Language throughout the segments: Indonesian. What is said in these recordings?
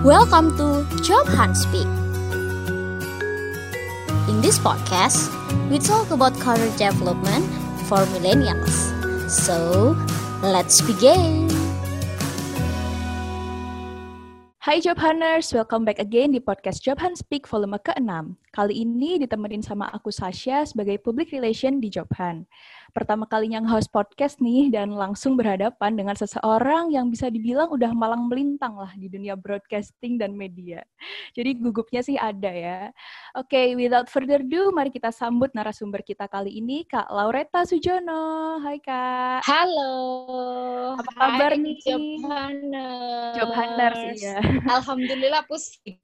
Welcome to Job Hunt Speak. In this podcast, we talk about career development for millennials. So, let's begin. Hai Job Hunters, welcome back again di podcast Job Hunt Speak volume ke-6. Kali ini ditemenin sama aku Sasha sebagai Public Relation di Job Hunt pertama kalinya nge-host podcast nih dan langsung berhadapan dengan seseorang yang bisa dibilang udah malang melintang lah di dunia broadcasting dan media. Jadi gugupnya sih ada ya. Oke, okay, without further ado, mari kita sambut narasumber kita kali ini, Kak Laureta Sujono. Hai Kak. Halo. Apa kabar Hai, nih? Job Hunters. Job Hunters, iya. Alhamdulillah pusing.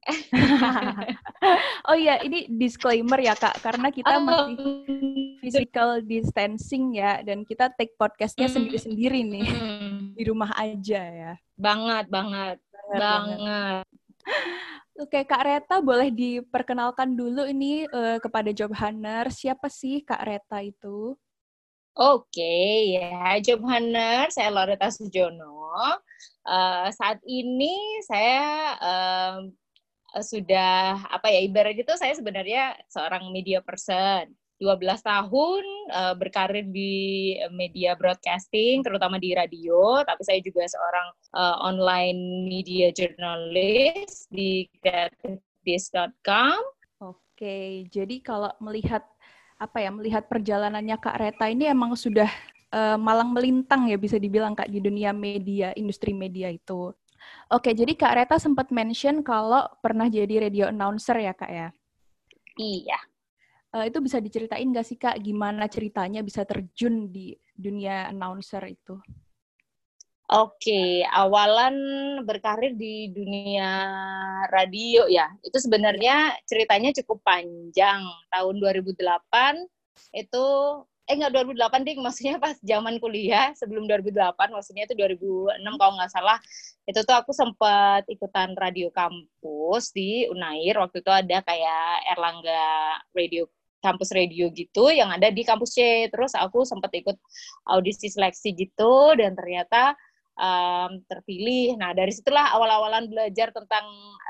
oh iya, ini disclaimer ya Kak, karena kita masih physical distancing ya, dan kita take podcastnya Hmm. sendiri-sendiri nih Hmm, di rumah aja ya. banget, banget, Banget, banget. Oke, Kak Reta boleh diperkenalkan dulu ini eh, kepada Job Hunter. Siapa sih Kak Reta itu? Oke, ya, Job Hunter, saya Loreta Sujono. Eh, saat ini saya em, sudah apa ya ibarat itu saya sebenarnya seorang media person. 12 tahun eh, berkarir di media broadcasting, terutama di radio, tapi saya juga seorang eh, online media journalist di creativedays.com. Oke, jadi kalau melihat apa ya, melihat perjalanannya Kak Reta ini emang sudah eh, malang melintang ya bisa dibilang Kak di dunia media, industri media itu. Oke, jadi Kak Reta sempat mention kalau pernah jadi radio announcer ya Kak ya. Iya. Eh, itu bisa diceritain nggak sih Kak gimana ceritanya bisa terjun di dunia announcer itu? Oke, awalan berkarir di dunia radio ya. Itu sebenarnya ceritanya cukup panjang. Tahun 2008 itu eh enggak 2008 ding, maksudnya pas zaman kuliah sebelum 2008, maksudnya itu 2006 kalau nggak salah. Itu tuh aku sempat ikutan radio kampus di Unair. Waktu itu ada kayak Erlangga Radio kampus radio gitu yang ada di kampus C. Terus aku sempat ikut audisi seleksi gitu dan ternyata um, terpilih. Nah, dari situlah awal-awalan belajar tentang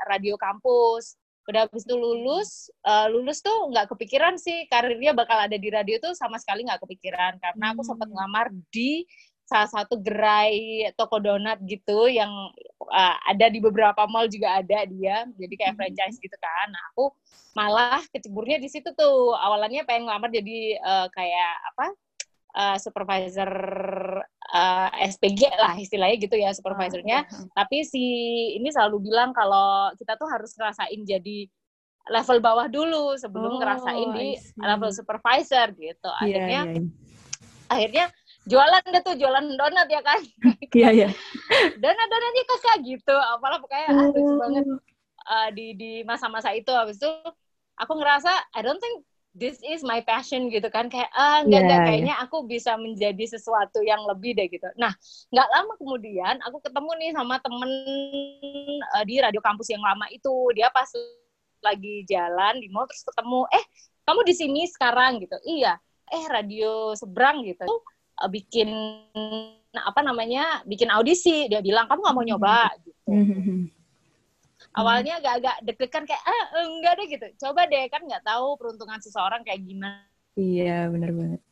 radio kampus. Udah habis itu lulus, uh, lulus tuh nggak kepikiran sih karirnya bakal ada di radio tuh sama sekali nggak kepikiran. Karena aku sempat Hmm. ngelamar di salah satu gerai toko donat gitu yang uh, ada di beberapa mall juga ada dia. Jadi kayak Hmm. franchise gitu kan. Nah, aku malah keceburnya di situ tuh. Awalannya pengen ngelamar jadi uh, kayak apa? uh, supervisor uh, SPG lah istilahnya gitu ya supervisornya. Ah, Tapi si ini selalu bilang kalau kita tuh harus ngerasain jadi level bawah dulu sebelum Oh, ngerasain di level supervisor gitu. Iya, Akhirnya iya, akhirnya jualan deh tuh jualan donat ya kan. iya, iya. Donat-donatnya kakak gitu. Apalah pokoknya lucu Oh. banget uh, di di masa-masa itu habis itu aku ngerasa I don't think this is my passion gitu kan kayak ah enggak Iya, enggak iya. kayaknya aku bisa menjadi sesuatu yang lebih deh gitu. Nah, nggak lama kemudian aku ketemu nih sama temen uh, di radio kampus yang lama itu. Dia pas lagi jalan di mall terus ketemu, "Eh, kamu di sini sekarang?" gitu. "Iya." "Eh, radio seberang gitu." Uh, bikin apa namanya? bikin audisi. Dia bilang, "Kamu nggak mau nyoba?" gitu Mhm. awalnya agak-agak deg-degan kayak ah enggak deh gitu coba deh kan nggak tahu peruntungan seseorang kayak gimana Iya, benar banget.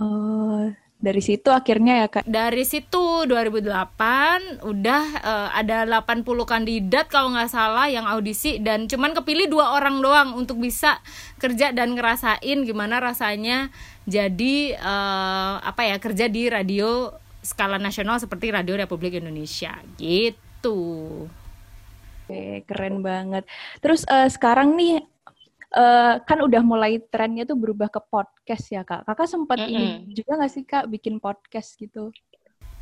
Oh, dari situ akhirnya ya Kak. dari situ 2008 udah eh, ada 80 kandidat kalau nggak salah yang audisi dan cuman kepilih dua orang doang untuk bisa kerja dan ngerasain gimana rasanya jadi eh, apa ya kerja di radio skala nasional seperti Radio Republik Indonesia gitu. Oke, keren banget. Terus eh, sekarang nih eh, kan udah mulai trennya tuh berubah ke podcast ya Kak. Kakak sempat ini Mm-mm. juga nggak sih Kak bikin podcast gitu?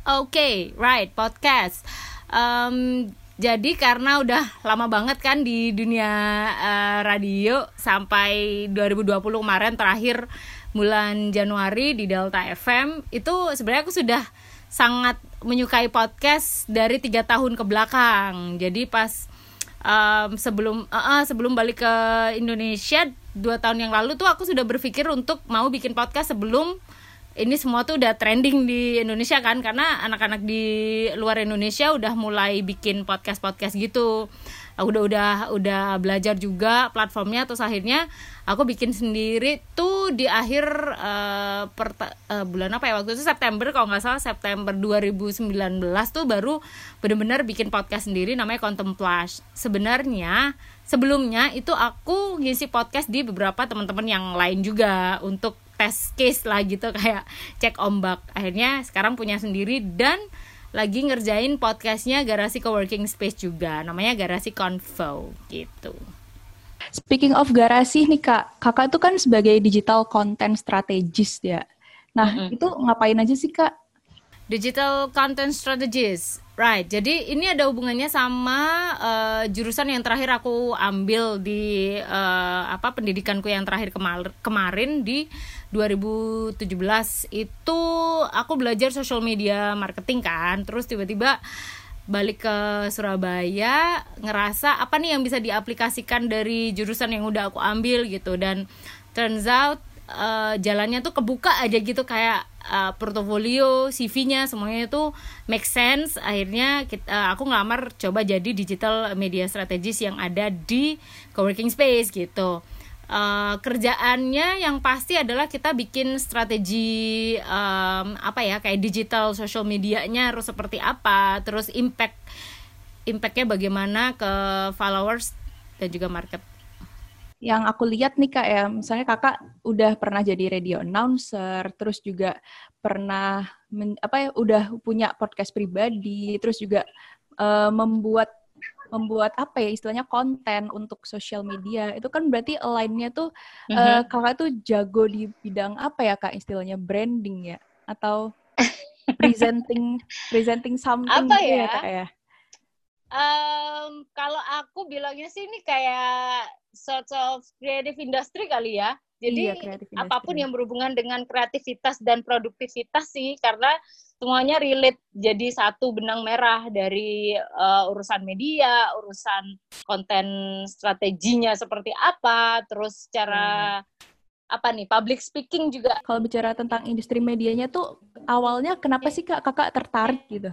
Oke, right, podcast. Em, jadi karena udah lama banget kan di dunia eh, radio sampai 2020 kemarin terakhir bulan Januari di Delta FM itu sebenarnya aku sudah sangat menyukai podcast dari tiga tahun ke belakang. Jadi pas em, sebelum eh, eh, sebelum balik ke Indonesia dua tahun yang lalu tuh aku sudah berpikir untuk mau bikin podcast sebelum ini semua tuh udah trending di Indonesia kan. Karena anak-anak di luar Indonesia udah mulai bikin podcast-podcast gitu aku udah udah udah belajar juga platformnya terus akhirnya aku bikin sendiri tuh di akhir uh, per, uh, bulan apa ya waktu itu September kalau nggak salah September 2019 tuh baru benar-benar bikin podcast sendiri namanya Contemplage. Sebenarnya sebelumnya itu aku ngisi podcast di beberapa teman-teman yang lain juga untuk tes case lah gitu kayak cek ombak. Akhirnya sekarang punya sendiri dan lagi ngerjain podcastnya Garasi Coworking Space juga, namanya Garasi Convo gitu. Speaking of garasi nih kak, kakak itu kan sebagai digital content strategist ya. Nah mm -hmm. itu ngapain aja sih kak? Digital content strategist, right? Jadi ini ada hubungannya sama uh, jurusan yang terakhir aku ambil di uh, apa pendidikanku yang terakhir kemar kemarin di 2017 itu aku belajar social media marketing kan. Terus tiba-tiba balik ke Surabaya ngerasa apa nih yang bisa diaplikasikan dari jurusan yang udah aku ambil gitu. Dan turns out uh, jalannya tuh kebuka aja gitu kayak uh, portofolio CV-nya semuanya itu make sense. Akhirnya kita, uh, aku ngelamar coba jadi digital media strategis yang ada di coworking space gitu uh, kerjaannya yang pasti adalah kita bikin strategi um, apa ya kayak digital social medianya harus seperti apa terus impact impactnya bagaimana ke followers dan juga market. Yang aku lihat nih kak ya, misalnya kakak udah pernah jadi radio announcer, terus juga pernah men, apa ya, udah punya podcast pribadi, terus juga uh, membuat membuat apa ya istilahnya konten untuk sosial media. Itu kan berarti lainnya tuh mm-hmm. uh, kakak tuh jago di bidang apa ya kak istilahnya? Branding ya? Atau presenting presenting something apa gitu ya, ya? Kak ya? Um, kalau aku bilangnya sih ini kayak sort of creative industry kali ya. Jadi iya, apa pun yang berhubungan dengan kreativitas dan produktivitas sih karena semuanya relate jadi satu benang merah dari uh, urusan media, urusan konten strateginya seperti apa, terus cara hmm. apa nih public speaking juga. Kalau bicara tentang industri medianya tuh awalnya kenapa sih kak kakak tertarik gitu?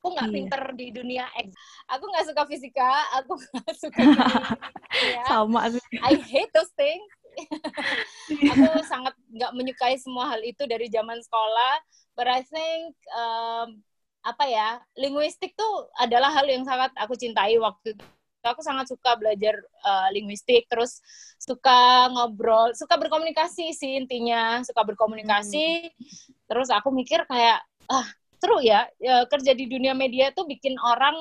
Aku nggak iya. pinter di dunia X. Aku nggak suka fisika, aku nggak suka dunia. Sama sih. I hate those things. aku sangat nggak menyukai semua hal itu dari zaman sekolah but I think um, apa ya linguistik tuh adalah hal yang sangat aku cintai waktu itu aku sangat suka belajar uh, linguistik terus suka ngobrol suka berkomunikasi sih intinya suka berkomunikasi hmm. terus aku mikir kayak ah seru ya, ya kerja di dunia media tuh bikin orang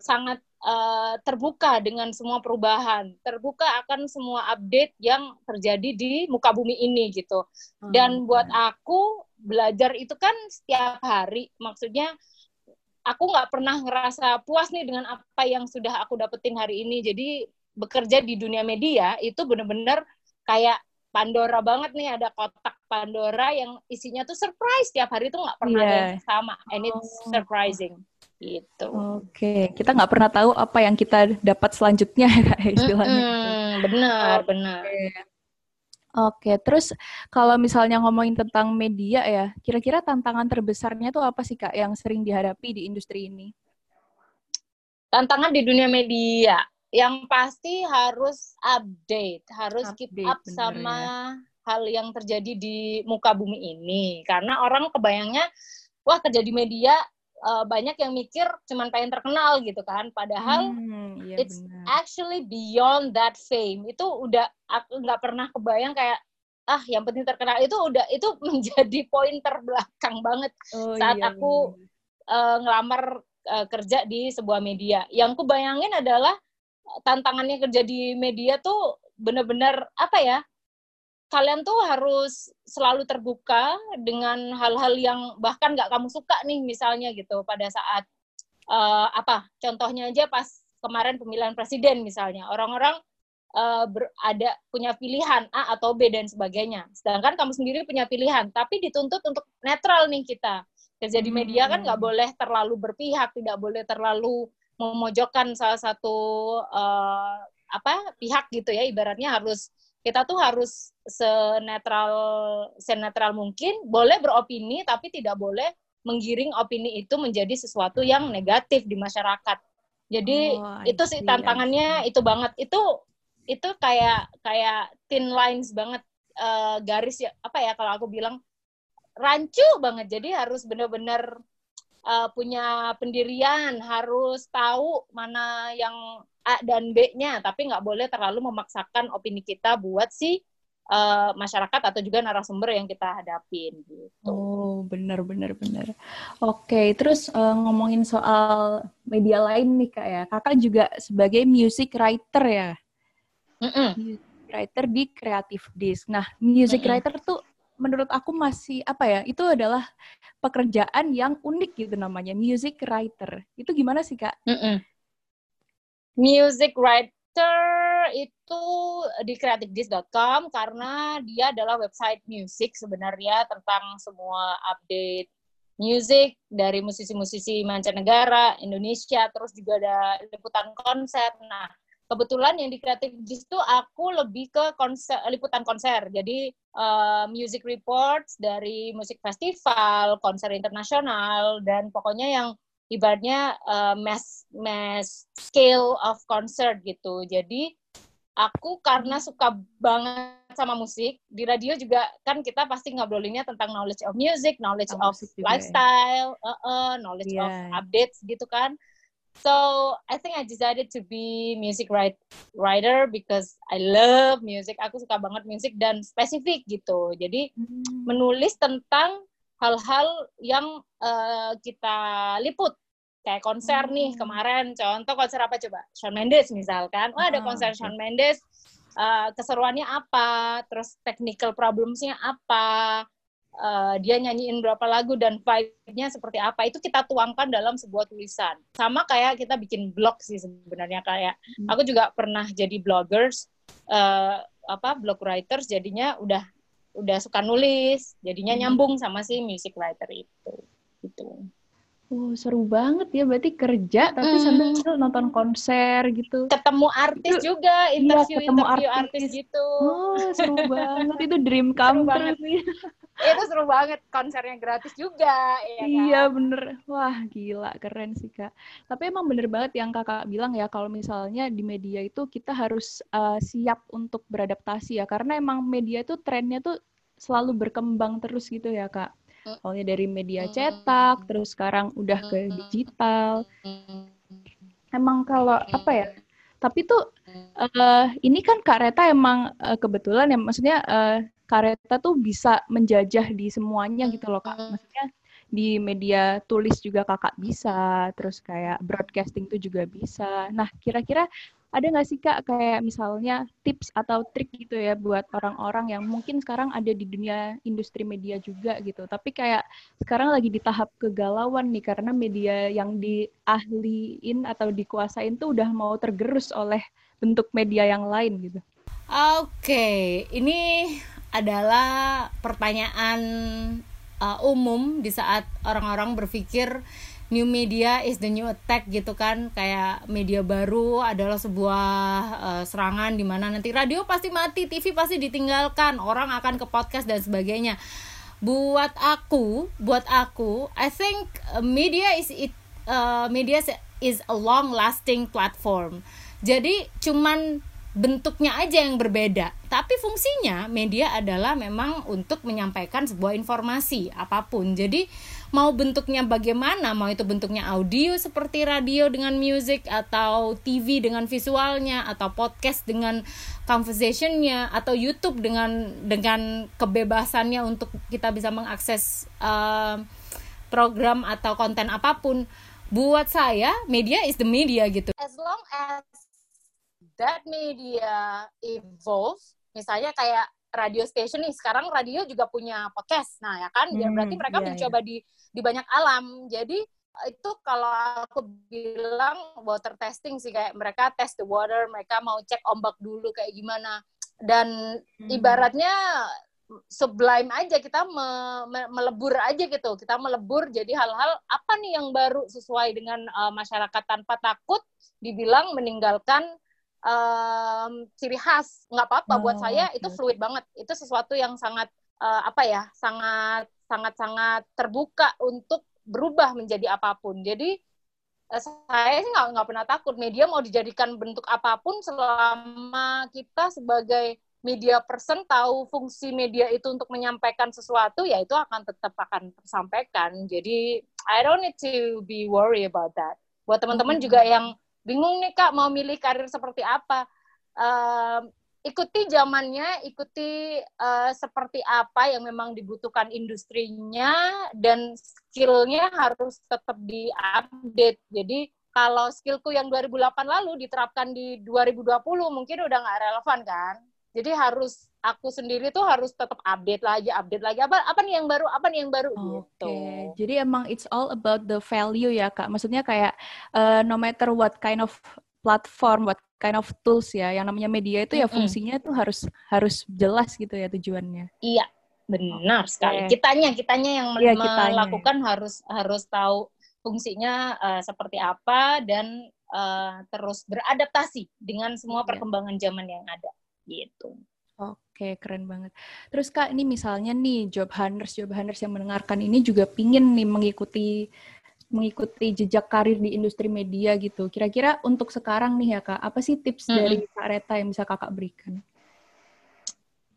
sangat uh, terbuka dengan semua perubahan, terbuka akan semua update yang terjadi di muka bumi ini gitu. Dan hmm. buat aku belajar itu kan setiap hari, maksudnya aku nggak pernah ngerasa puas nih dengan apa yang sudah aku dapetin hari ini. Jadi bekerja di dunia media itu bener-bener kayak Pandora banget nih ada kotak Pandora yang isinya tuh surprise tiap hari tuh nggak pernah yeah. ada yang sama and it's oh. surprising gitu. Oke, kita nggak pernah tahu apa yang kita dapat selanjutnya ya istilahnya. Mm -hmm, benar, benar. Oke, terus kalau misalnya ngomongin tentang media ya, kira-kira tantangan terbesarnya tuh apa sih Kak yang sering dihadapi di industri ini? Tantangan di dunia media, yang pasti harus update, harus update, keep up bener, sama ya. hal yang terjadi di muka bumi ini. Karena orang kebayangnya, wah kerja di media uh, banyak yang mikir cuman pengen terkenal gitu kan. Padahal hmm, iya it's benar. actually beyond that fame. Itu udah aku nggak pernah kebayang kayak ah yang penting terkenal. Itu udah itu menjadi poin terbelakang banget oh, saat iya, aku uh, ngelamar uh, kerja di sebuah media. Yang ku bayangin adalah tantangannya kerja di media tuh bener-bener apa ya kalian tuh harus selalu terbuka dengan hal-hal yang bahkan nggak kamu suka nih misalnya gitu pada saat uh, apa contohnya aja pas kemarin pemilihan presiden misalnya. Orang-orang uh, ada punya pilihan A atau B dan sebagainya. Sedangkan kamu sendiri punya pilihan tapi dituntut untuk netral nih kita. Kerja di media kan nggak hmm. boleh terlalu berpihak tidak boleh terlalu memojokkan salah satu uh, apa pihak gitu ya. Ibaratnya harus kita tuh harus senetral senetral mungkin, boleh beropini tapi tidak boleh menggiring opini itu menjadi sesuatu yang negatif di masyarakat. Jadi Oh, itu sih tantangannya itu banget. Itu itu kayak kayak thin lines banget eh, garis ya apa ya kalau aku bilang rancu banget. Jadi harus benar-benar eh, punya pendirian, harus tahu mana yang A dan B-nya, tapi nggak boleh terlalu memaksakan opini kita buat si eh, masyarakat atau juga narasumber yang kita hadapin gitu. Oh, benar benar benar. Oke, terus eh, ngomongin soal media lain nih Kak ya. Kakak juga sebagai music writer ya. Mm-mm. Music writer di Creative Disc. Nah, music Mm-mm. writer tuh menurut aku masih apa ya? Itu adalah pekerjaan yang unik gitu namanya, music writer. Itu gimana sih, Kak? Mm-mm. Music writer itu di creativedisc.com karena dia adalah website musik sebenarnya tentang semua update music dari musisi-musisi mancanegara, Indonesia, terus juga ada liputan konser. Nah, kebetulan yang di Creative itu aku lebih ke konser, liputan konser. Jadi eh, music reports dari musik festival, konser internasional, dan pokoknya yang ibaratnya eh, mass mass scale of concert gitu. Jadi aku karena suka banget sama musik di radio juga kan kita pasti ngobrolinnya tentang knowledge of music, knowledge Tentang of juga ya. lifestyle, uh, uh, knowledge of Iya. updates gitu kan. So I think I decided to be music write, writer because I love music. Aku suka banget musik dan spesifik gitu. Jadi menulis tentang hal-hal yang eh, kita liput. Kayak konser Hmm. nih kemarin contoh konser apa coba? Shawn Mendes misalkan. Wah ada Ah, konser. Shawn Mendes eh, keseruannya apa? Terus technical problemsnya apa? Eh, dia nyanyiin berapa lagu dan vibe-nya seperti apa? Itu kita tuangkan dalam sebuah tulisan. Sama kayak kita bikin blog sih sebenarnya kayak Hmm. aku juga pernah jadi bloggers eh, apa blog writers jadinya udah udah suka nulis jadinya Hmm. nyambung sama si music writer itu gitu Oh, seru banget ya. Berarti kerja tapi Hmm. sambil nonton konser gitu. ketemu artis Itu- juga interview ketemu interview artis. artis. gitu Oh, seru banget. Itu dream come true banget. Sih. itu seru banget konsernya gratis juga ya kan? Iya bener, wah gila keren sih kak. Tapi emang bener banget yang kakak bilang ya kalau misalnya di media itu kita harus uh, siap untuk beradaptasi ya karena emang media itu trennya tuh selalu berkembang terus gitu ya kak. Mm. Awalnya dari media cetak, terus sekarang udah ke digital. Emang kalau apa ya? Tapi tuh eh ini kan Kak Reta emang eh, kebetulan ya maksudnya eh, Kak Reta tuh bisa menjajah di semuanya gitu loh Kak. Maksudnya di media tulis juga kakak bisa, terus kayak broadcasting tuh juga bisa. Nah, kira-kira ada nggak sih kak kayak misalnya tips atau trik gitu ya buat orang-orang yang mungkin sekarang ada di dunia industri media juga gitu, tapi kayak sekarang lagi di tahap kegalauan nih karena media yang diahliin atau dikuasain tuh udah mau tergerus oleh bentuk media yang lain gitu. Oke, ini adalah pertanyaan uh, umum di saat orang-orang berpikir new media is the new attack gitu kan. Kayak media baru adalah sebuah uh, serangan di mana nanti radio pasti mati TV pasti ditinggalkan orang akan ke podcast dan sebagainya. Buat aku buat aku I think uh, media is it uh, media is a long lasting platform. Jadi cuman bentuknya aja yang berbeda. Tapi fungsinya media adalah memang untuk menyampaikan sebuah informasi apa pun. Jadi mau bentuknya bagaimana mau itu bentuknya audio seperti radio dengan music atau TV dengan visualnya atau podcast dengan conversationnya atau YouTube dengan dengan kebebasannya untuk kita bisa mengakses uh, program atau konten apa pun buat saya media is the media gitu. As long as that media evolve misalnya kayak radio station nih sekarang radio juga punya podcast. Nah ya kan? Ya Hmm, berarti mereka iya, mencoba di di banyak alam. Jadi itu kalau aku bilang water testing sih kayak mereka test the water mereka mau cek ombak dulu kayak gimana. Dan Hmm. ibaratnya sublime aja kita me- me- melebur aja gitu. Kita melebur jadi hal-hal apa nih yang baru sesuai dengan uh, masyarakat tanpa takut? Dibilang meninggalkan um, ciri khas nggak apa-apa. Buat Oh, saya oke, itu fluid banget. Itu sesuatu yang sangat uh, apa ya sangat sangat sangat terbuka untuk berubah menjadi apa pun. Jadi eh, saya sih nggak nggak pernah takut. Media mau dijadikan bentuk apa pun selama kita sebagai media person tahu fungsi media itu untuk menyampaikan sesuatu ya itu akan tetap akan tersampaikan. Jadi I don't need to be worry about that. Buat teman-teman Mhm. juga yang bingung nih kak mau milih karir seperti apa? Em, ikuti zamannya ikuti eh, seperti apa yang memang dibutuhkan industrinya dan skillnya harus tetap diupdate. Jadi kalau skillku yang 2008 lalu diterapkan di 2020 mungkin udah nggak relevan kan? Jadi harus aku sendiri tuh harus tetap update lagi update lagi apa apa nih yang baru apa nih yang baru Oke, gitu jadi emang it's all about the value ya kak. Maksudnya kayak eh, no matter what kind of platform, what kind of tools ya, yang namanya media itu ya Mm-mm. fungsinya tuh harus harus jelas gitu ya tujuannya. Iya, benar Oke. sekali. Kitanya, kitanya yang Iya, kitanya. melakukan harus harus tahu fungsinya eh, seperti apa dan eh, terus beradaptasi dengan semua Iya. perkembangan zaman yang ada. Gitu. Oke, keren banget. Terus Kak, ini misalnya nih job hunters, job hunters yang mendengarkan ini juga pingin nih mengikuti mengikuti jejak karir di industri media gitu. Kira-kira untuk sekarang nih ya Kak, apa sih tips Mm-mm. dari Kak Reta yang bisa Kakak berikan?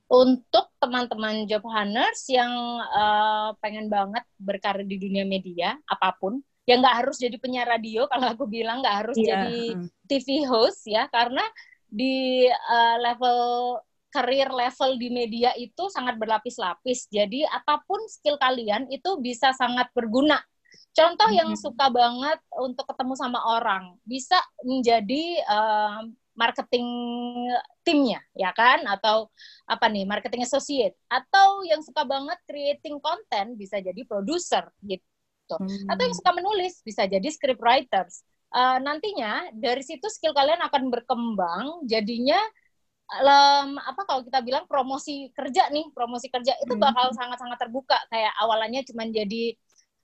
Untuk teman-teman job hunters yang eh, pengen banget berkarir di dunia media, apa pun, ya nggak harus jadi penyiar radio, kalau aku bilang nggak harus jadi mm. TV host ya karena di uh, level career level di media itu sangat berlapis-lapis. Jadi apa pun skill kalian itu bisa sangat berguna. Contoh yang Mhm. suka banget untuk ketemu sama orang bisa menjadi uh, marketing timnya ya kan atau apa nih marketing associate atau yang suka banget creating content bisa jadi produser gitu atau yang suka menulis bisa jadi script writers. Eh, nantinya dari situ skill kalian akan berkembang jadinya em, apa kalau kita bilang promosi kerja nih promosi kerja itu Hmm. bakal sangat-sangat terbuka. Kayak awalnya cuma jadi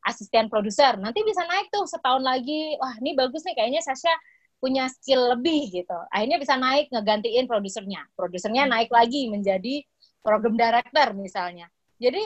asisten produser. Nanti bisa naik tuh setahun lagi. Wah ini bagus nih kayaknya Sasha punya skill lebih gitu. Akhirnya bisa naik ngegantiin produsernya. Produsernya naik lagi menjadi program director misalnya. Jadi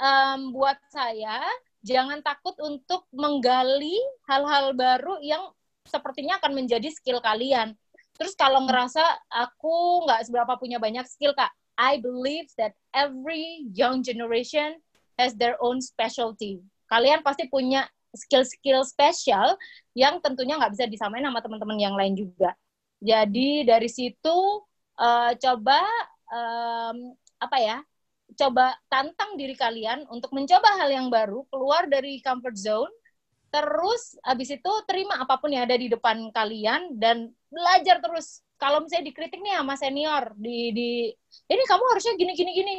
em, buat saya jangan takut untuk menggali hal-hal baru yang sepertinya akan menjadi skill kalian. Terus kalau ngerasa aku nggak seberapa punya banyak skill kak, I believe that every young generation has their own specialty. Kalian pasti punya skill-skill spesial yang tentunya nggak bisa disamain sama teman-teman yang lain juga. Jadi dari situ eh, coba em, apa ya? Coba tantang diri kalian untuk mencoba hal yang baru, keluar dari comfort zone, terus abis itu terima apa pun yang ada di depan kalian dan belajar terus. Kalau misalnya dikritik nih sama senior di di ini kamu harusnya gini gini gini,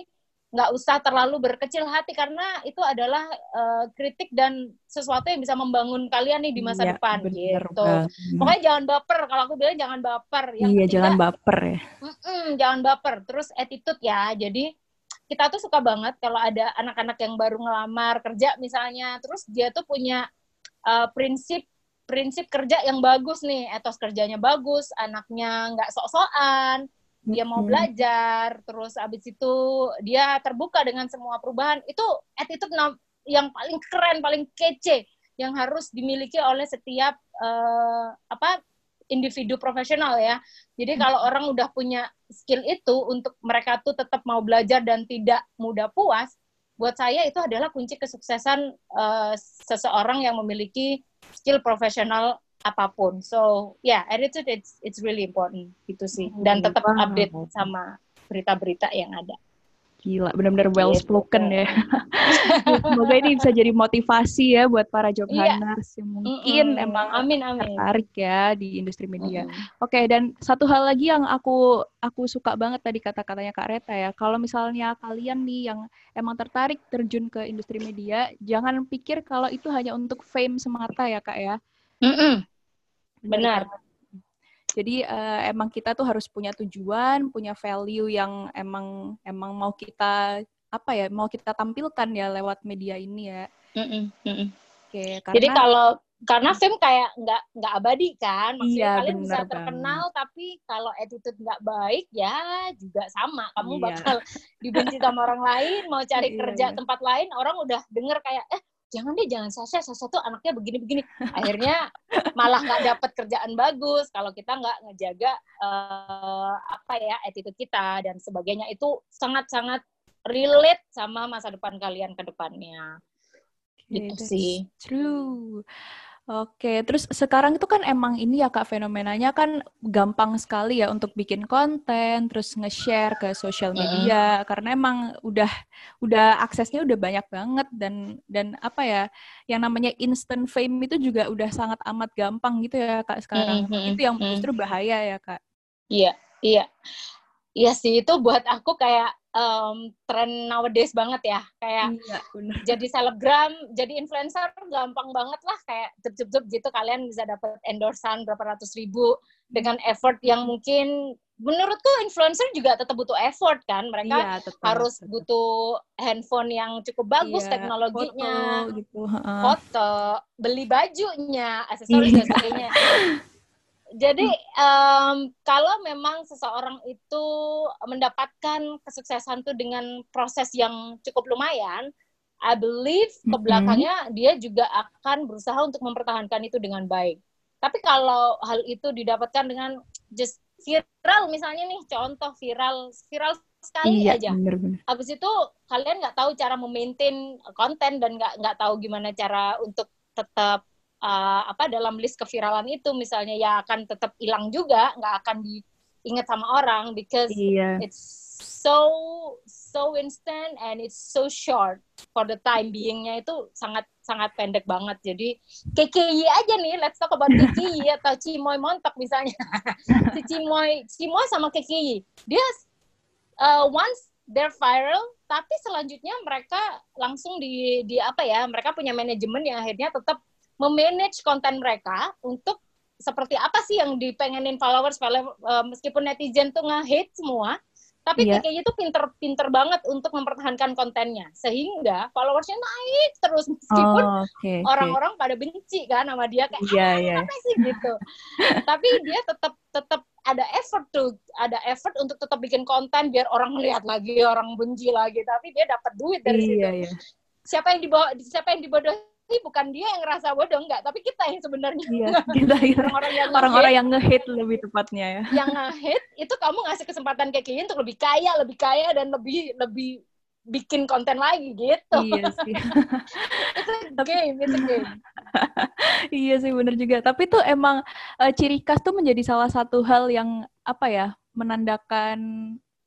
nggak usah terlalu berkecil hati karena itu adalah eh, kritik dan sesuatu yang bisa membangun kalian nih di masa Iya, depan bener gitu. banget. Pokoknya jangan baper. Kalau aku bilang jangan baper. Yang iya, ketiga, jangan baper ya. Mm-mm, jangan baper. Terus attitude ya. Jadi kita tuh suka banget kalau ada anak-anak yang baru ngelamar kerja misalnya, terus dia tuh punya uh, prinsip prinsip kerja yang bagus nih, etos kerjanya bagus, anaknya nggak sok-sokan, dia mau belajar, terus abis itu dia terbuka dengan semua perubahan. Itu attitude yang paling keren, paling kece yang harus dimiliki oleh setiap eh, apa individu profesional ya. Jadi kalau orang udah punya skill itu untuk mereka tuh tetap mau belajar dan tidak mudah puas, buat saya itu adalah kunci kesuksesan eh, seseorang yang memiliki skill profesional apa pun. So, yeah, attitude it's it's really important gitu sih. Dan Oh, tetap update sama berita-berita yang ada. Gila, benar-benar well spoken Gitu. ya. Semoga ini bisa jadi motivasi ya buat para job Iya. hunters yang mungkin Mm-mm. emang amin amin. tertarik ya di industri media. Mm-mm. Oke, dan satu hal lagi yang aku aku suka banget tadi kata-katanya Kak Reta ya. Kalau misalnya kalian nih yang emang tertarik terjun ke industri media, jangan pikir kalau itu hanya untuk fame semata ya Kak ya. Mm-mm. Bener Benar. banget. Jadi eh, emang kita tuh harus punya tujuan, punya value yang emang emang mau kita apa ya, mau kita tampilkan ya lewat media ini ya. Mm-mm. Mm-mm. Oke, Jadi karena kalau karena fame kayak nggak nggak abadi kan maksudnya Iya, kalian bisa terkenal tapi kalau attitude nggak baik ya juga sama kamu Iya. bakal dibenci sama orang lain mau cari Iya, kerja iya. tempat lain orang udah denger kayak eh jangan deh jangan Sasha Sasha tuh anaknya begini begini akhirnya malah nggak dapet kerjaan bagus. Kalau kita nggak ngejaga eh, apa ya attitude kita dan sebagainya itu sangat sangat relate sama masa depan kalian ke depannya. Oke, gitu sih. True. Oke, terus sekarang itu kan emang ini ya Kak fenomenanya kan gampang sekali ya untuk bikin konten, terus nge-share ke sosial media karena emang udah udah aksesnya udah banyak banget dan dan apa ya, yang namanya instant fame itu juga udah sangat amat gampang gitu ya Kak sekarang. Mm, mm, Itu yang mm. justru bahaya ya Kak. Iya, iya. Iya sih, itu buat aku kayak em, tren nowadays banget ya. Kayak Iya, jadi selebgram, jadi influencer gampang banget lah. Kayak jep-jep-jep gitu, kalian bisa dapat endorsan berapa ratus ribu dengan effort yang mungkin, menurutku influencer juga tetap butuh effort kan. Mereka Iya, tetap, harus tetap. butuh handphone yang cukup bagus Iya, teknologinya, foto gitu. foto, beli bajunya, aksesoris dan Iya. sebagainya. Jadi em, kalau memang seseorang itu mendapatkan kesuksesan tuh dengan proses yang cukup lumayan, I believe ke belakangnya dia juga akan berusaha untuk mempertahankan itu dengan baik. Tapi kalau hal itu didapatkan dengan just viral misalnya nih contoh viral viral sekali Iya, aja benar-benar. habis itu kalian nggak tahu cara memaintain konten dan nggak nggak tahu gimana cara untuk tetap uh, apa dalam list keviralan itu misalnya ya akan tetap hilang juga nggak akan diingat sama orang because Iya. it's so so instant and it's so short. For the time beingnya itu sangat sangat pendek banget. Jadi KKI aja nih let's talk about KKI atau Cimoy Montok misalnya. Si Cimoy Cimoy sama KKI dia uh, once they're viral tapi selanjutnya mereka langsung di di apa ya mereka punya manajemen yang akhirnya tetap memanage konten mereka untuk seperti apa sih yang dipengenin followers follow- uh, meskipun netizen tuh nge-hate semua tapi Iya. kayaknya tuh pinter-pinter banget untuk mempertahankan kontennya sehingga followersnya naik terus meskipun Oh, oke, oke. orang-orang pada benci kan sama dia kayak Iya, "Ah, iya. apa sih gitu tapi dia tetap tetap ada effort tuh ada effort untuk tetap bikin konten biar orang lihat lagi orang benci lagi tapi dia dapat duit dari situ Iya, iya. siapa yang dibawa siapa yang dibodohi bukan dia yang ngerasa bodoh enggak tapi kita yang sebenarnya Iya, kita orang-orang yang orang-orang yang nge-hate lebih tepatnya ya. yang nge-hate itu kamu ngasih kesempatan kayak gini untuk lebih kaya lebih kaya dan lebih lebih bikin konten lagi gitu iya sih. itu game itu game iya sih bener juga. Tapi tuh emang eh, ciri khas tuh menjadi salah satu hal yang apa ya menandakan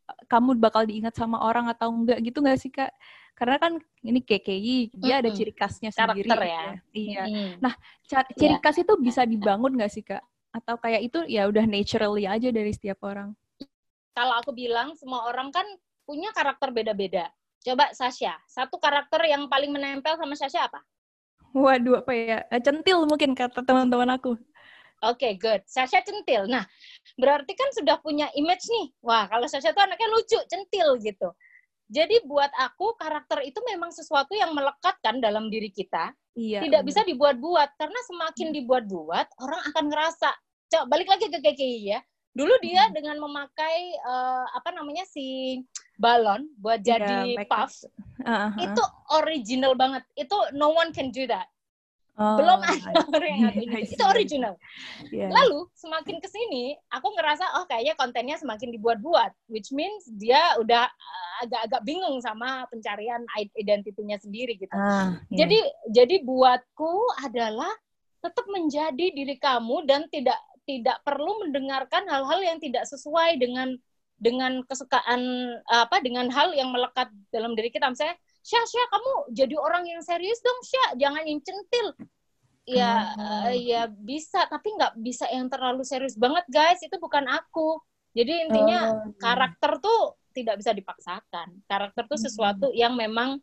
eh, kamu bakal diingat sama orang atau enggak gitu nggak sih kak? Karena kan ini KKI dia ada Mm-mm. ciri khasnya sendiri. Karakter gitu ya. Iya. Mm. Nah, Ca- ciri Iya. khas itu bisa dibangun nggak sih kak? Atau kayak itu ya udah naturally aja dari setiap orang? kalau aku bilang semua orang kan punya karakter beda-beda. Coba Sasha, satu karakter yang paling menempel sama Sasha apa? Waduh apa ya? Eh, Centil mungkin kata teman-teman aku. Oke, good. Sasha centil. Nah, berarti kan sudah punya image nih. Wah, kalau Sasha tuh anaknya lucu, centil gitu. Jadi buat aku karakter itu memang sesuatu yang melekat kan dalam diri kita. Iya. Tidak bener. bisa dibuat-buat karena semakin dibuat-buat orang akan ngerasa. Coba balik lagi ke KKI ya. Dulu dia Hmm. dengan memakai eh, apa namanya si balon buat Iya, jadi make puff ah. itu original banget. Itu no one can do that. Oh, Belum ada orang yang ngakuin itu. original. iya. Lalu semakin ke sini, aku ngerasa oh kayaknya kontennya semakin dibuat-buat, which means dia udah uh, agak-agak bingung sama pencarian identitinya sendiri gitu. Ah, iya. Jadi jadi buatku adalah tetap menjadi diri kamu dan tidak tidak perlu mendengarkan hal-hal yang tidak sesuai dengan dengan kesukaan apa dengan hal yang melekat dalam diri kita misalnya Syah Syah kamu jadi orang yang serius dong Syah. Jangan yang centil. Ya eh, ya bisa tapi nggak bisa yang terlalu serius banget guys. Itu bukan aku. Jadi intinya Oh, iya. karakter tuh tidak bisa dipaksakan. Karakter tuh Hmm. sesuatu yang memang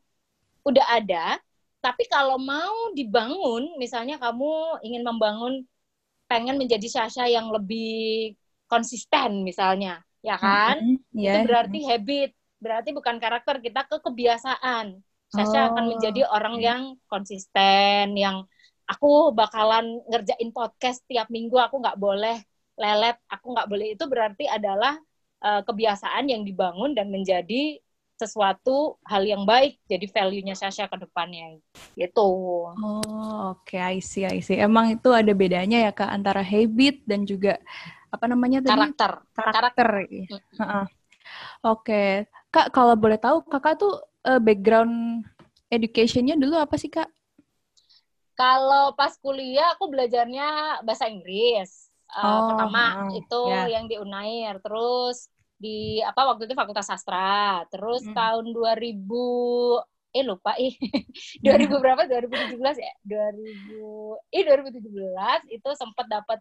udah ada tapi kalau mau dibangun misalnya kamu ingin membangun pengen menjadi Sasha yang lebih konsisten misalnya. Ya kan? Mm-mm, itu iya. berarti habit berarti bukan karakter kita ke kebiasaan Sasha Oh, akan menjadi orang yang konsisten yang aku bakalan ngerjain podcast tiap minggu aku nggak boleh lelet aku nggak boleh itu berarti adalah uh, kebiasaan yang dibangun dan menjadi sesuatu hal yang baik jadi value-nya Sasha ke depannya gitu. Oh, oke, okay. I see, I see. Emang itu ada bedanya ya Kak antara habit dan juga apa namanya tadi? Karakter. Karakter. Karakter. Mm -hmm. Oke. Okay. Kak, kalau boleh tahu Kakak tuh uh, background education-nya dulu apa sih, Kak? Kalau pas kuliah aku belajarnya bahasa Inggris. Uh, oh, pertama uh, itu yeah. yang di Unair, terus di apa waktu itu Fakultas Sastra. Terus hmm. tahun 2000 eh lupa ih. 2000 berapa? 2017 ya? 2000 eh 2017 itu sempat dapat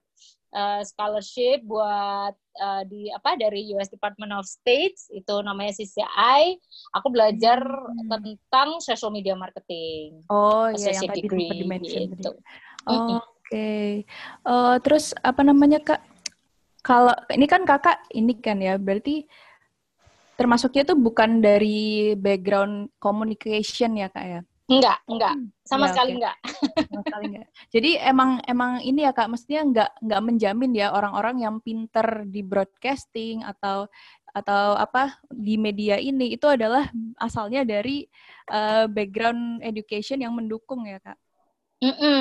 uh, scholarship buat uh, di apa dari US Department of States. Itu namanya CCI aku belajar hmm. tentang social media marketing. Oh iya yang tadi degree, gitu. oh, oke. Okay. uh, terus apa namanya kak? Kalau ini kan kakak ini kan ya berarti termasuknya itu bukan dari background communication ya kak ya? Enggak, enggak, hmm. sama ya, sekali okay. enggak. sama sekali enggak. Jadi emang emang ini ya kak, mestinya enggak enggak menjamin ya orang-orang yang pinter di broadcasting atau atau apa di media ini itu adalah asalnya dari uh, background education yang mendukung ya kak. Mm -mm.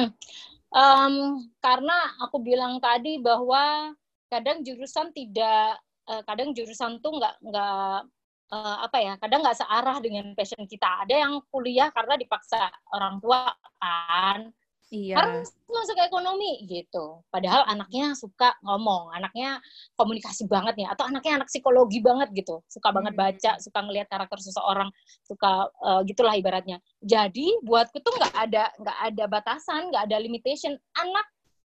Um, karena aku bilang tadi bahwa kadang jurusan tidak uh, kadang jurusan tuh nggak nggak uh, apa ya kadang nggak searah dengan passion kita. Ada yang kuliah karena dipaksa orang tua kan. Iya. harus masuk ke ekonomi gitu. Padahal anaknya suka ngomong anaknya komunikasi banget nih atau anaknya anak psikologi banget gitu. Suka banget hmm. baca suka ngelihat karakter seseorang suka uh, gitulah ibaratnya. Jadi buatku tuh nggak ada nggak ada batasan nggak ada limitation. Anak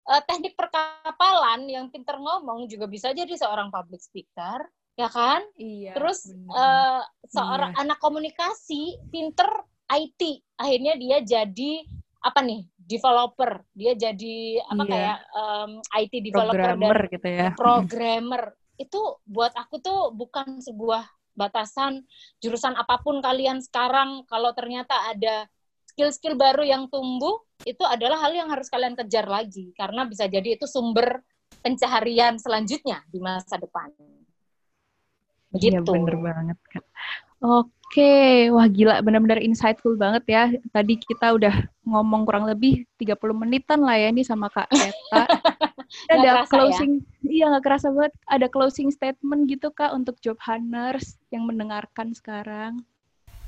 uh, teknik perkapalan yang pinter ngomong juga bisa jadi seorang public speaker, ya kan? Iya. Terus uh, seorang iya. anak komunikasi pinter IT, akhirnya dia jadi apa nih? developer. Dia jadi apa iya. kayak um, IT developer programmer dan gitu ya. programmer. Itu buat aku tuh bukan sebuah batasan jurusan apa pun kalian sekarang kalau ternyata ada skill-skill baru yang tumbuh itu adalah hal yang harus kalian kejar lagi karena bisa jadi itu sumber pencaharian selanjutnya di masa depan. Iya, Begitu. Iya bener banget kak. Oke, wah gila benar-benar insightful banget ya. Tadi kita udah ngomong kurang lebih 30 menitan lah ya ini sama Kak Eta. ada ya? closing, ya? iya nggak kerasa banget. Ada closing statement gitu Kak untuk job hunters yang mendengarkan sekarang.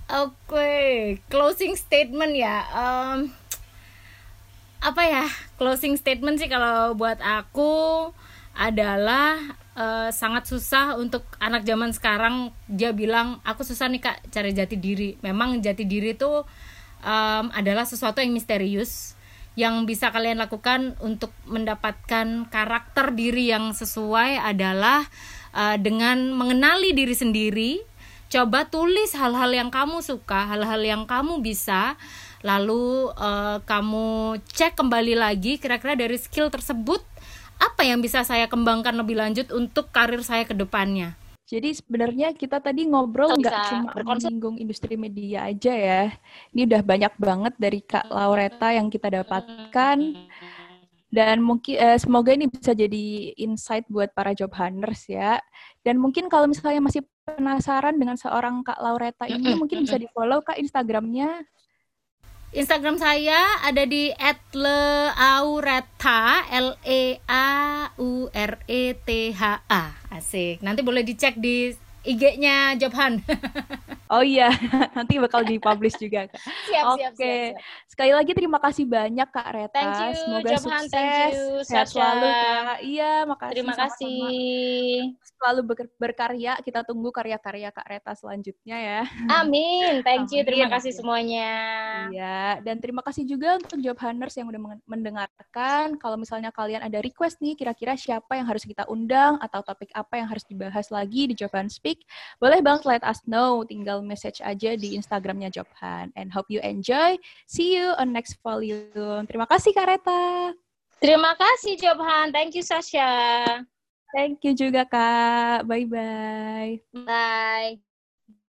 Oke, okay. closing statement ya. Um, apa ya closing statement sih kalau buat aku adalah uh, sangat susah untuk anak zaman sekarang dia bilang aku susah nih kak cari jati diri memang jati diri itu um, adalah sesuatu yang misterius yang bisa kalian lakukan untuk mendapatkan karakter diri yang sesuai adalah uh, dengan mengenali diri sendiri coba tulis hal-hal yang kamu suka hal-hal yang kamu bisa lalu uh, kamu cek kembali lagi kira-kira dari skill tersebut apa yang bisa saya kembangkan lebih lanjut untuk karir saya ke depannya. Jadi sebenarnya kita tadi ngobrol nggak cuma menyinggung industri media aja ya. Ini udah banyak banget dari Kak Laureta yang kita dapatkan. Dan mungkin eh, semoga ini bisa jadi insight buat para job hunters ya. Dan mungkin kalau misalnya masih penasaran dengan seorang Kak Laureta ini, mungkin bisa di follow Kak Instagramnya Instagram saya ada di @leaureta L E A U R E T H A. Asik. Nanti boleh dicek di IG-nya Jobhan. oh iya, nanti bakal dipublish juga Kak. Siap, Oke. Siap, siap, siap. Sekali lagi terima kasih banyak Kak Reta. Thank you, Semoga Jobhan, sukses. Thank you, Sehat selalu Kak. Iya, makasih. Terima kasih. Selalu ber berkarya. Kita tunggu karya-karya Kak Reta selanjutnya ya. Amin. Thank you. Amin. Terima kasih semuanya. Iya, dan terima kasih juga untuk Job Hunters yang udah mendengarkan. Kalau misalnya kalian ada request nih, kira-kira siapa yang harus kita undang atau topik apa yang harus dibahas lagi di Job Speak boleh banget let us know. Tinggal message aja di Instagramnya Jobhan. And hope you enjoy. See you on next volume. Terima kasih Kak Reta. Terima kasih Jobhan. Thank you Sasha. Thank you juga Kak. Bye-bye. Bye.